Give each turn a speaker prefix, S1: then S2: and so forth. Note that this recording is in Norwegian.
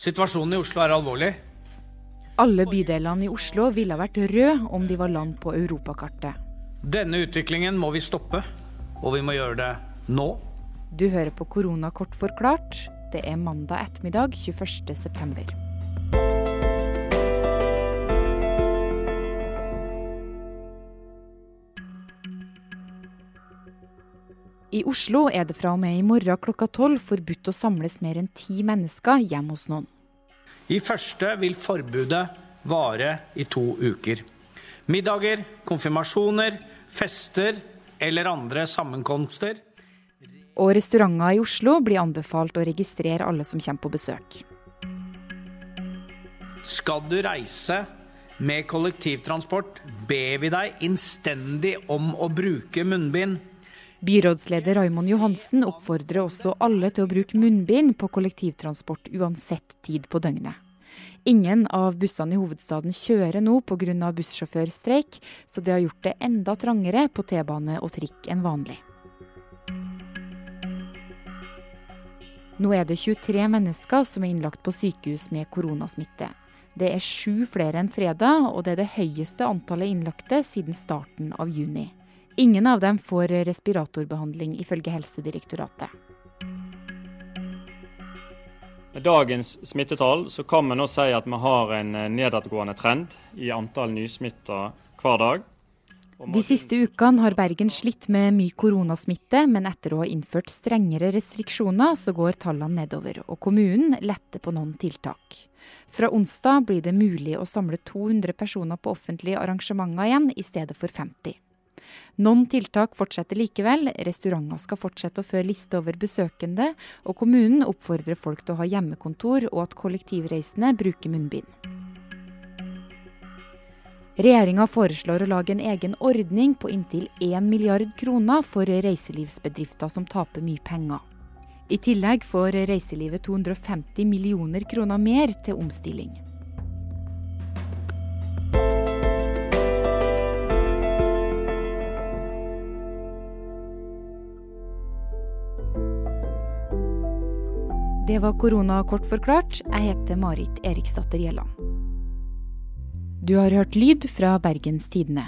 S1: Situasjonen i Oslo er alvorlig.
S2: Alle bydelene i Oslo ville vært røde om de var land på europakartet.
S1: Denne utviklingen må vi stoppe, og vi må gjøre det nå.
S2: Du hører på Koronakort forklart. Det er mandag ettermiddag 21.9. I Oslo er det fra og med i morgen klokka tolv forbudt å samles mer enn ti mennesker hjemme hos noen.
S1: I første vil forbudet vare i to uker. Middager, konfirmasjoner, fester eller andre sammenkomster.
S2: Og restauranter i Oslo blir anbefalt å registrere alle som kommer på besøk.
S1: Skal du reise med kollektivtransport, ber vi deg innstendig om å bruke munnbind.
S2: Byrådsleder Raimond Johansen oppfordrer også alle til å bruke munnbind på kollektivtransport uansett tid på døgnet. Ingen av bussene i hovedstaden kjører nå pga. bussjåførstreik, så det har gjort det enda trangere på T-bane og trikk enn vanlig. Nå er det 23 mennesker som er innlagt på sykehus med koronasmitte. Det er sju flere enn fredag, og det er det høyeste antallet innlagte siden starten av juni. Ingen av dem får respiratorbehandling, ifølge Helsedirektoratet.
S3: Med dagens smittetall så kan vi nå si at vi har en eh, nedadgående trend i antall nysmitta hver dag.
S2: De siste ukene har Bergen slitt med mye koronasmitte, men etter å ha innført strengere restriksjoner, så går tallene nedover, og kommunen letter på noen tiltak. Fra onsdag blir det mulig å samle 200 personer på offentlige arrangementer igjen, i stedet for 50. Noen tiltak fortsetter likevel. Restauranter skal fortsette å føre liste over besøkende, og kommunen oppfordrer folk til å ha hjemmekontor og at kollektivreisende bruker munnbind. Regjeringa foreslår å lage en egen ordning på inntil 1 milliard kroner for reiselivsbedrifter som taper mye penger. I tillegg får reiselivet 250 millioner kroner mer til omstilling. Det var korona kort forklart. Jeg heter Marit Eriksdatter Gjelland. Du har hørt lyd fra Bergens Tidende.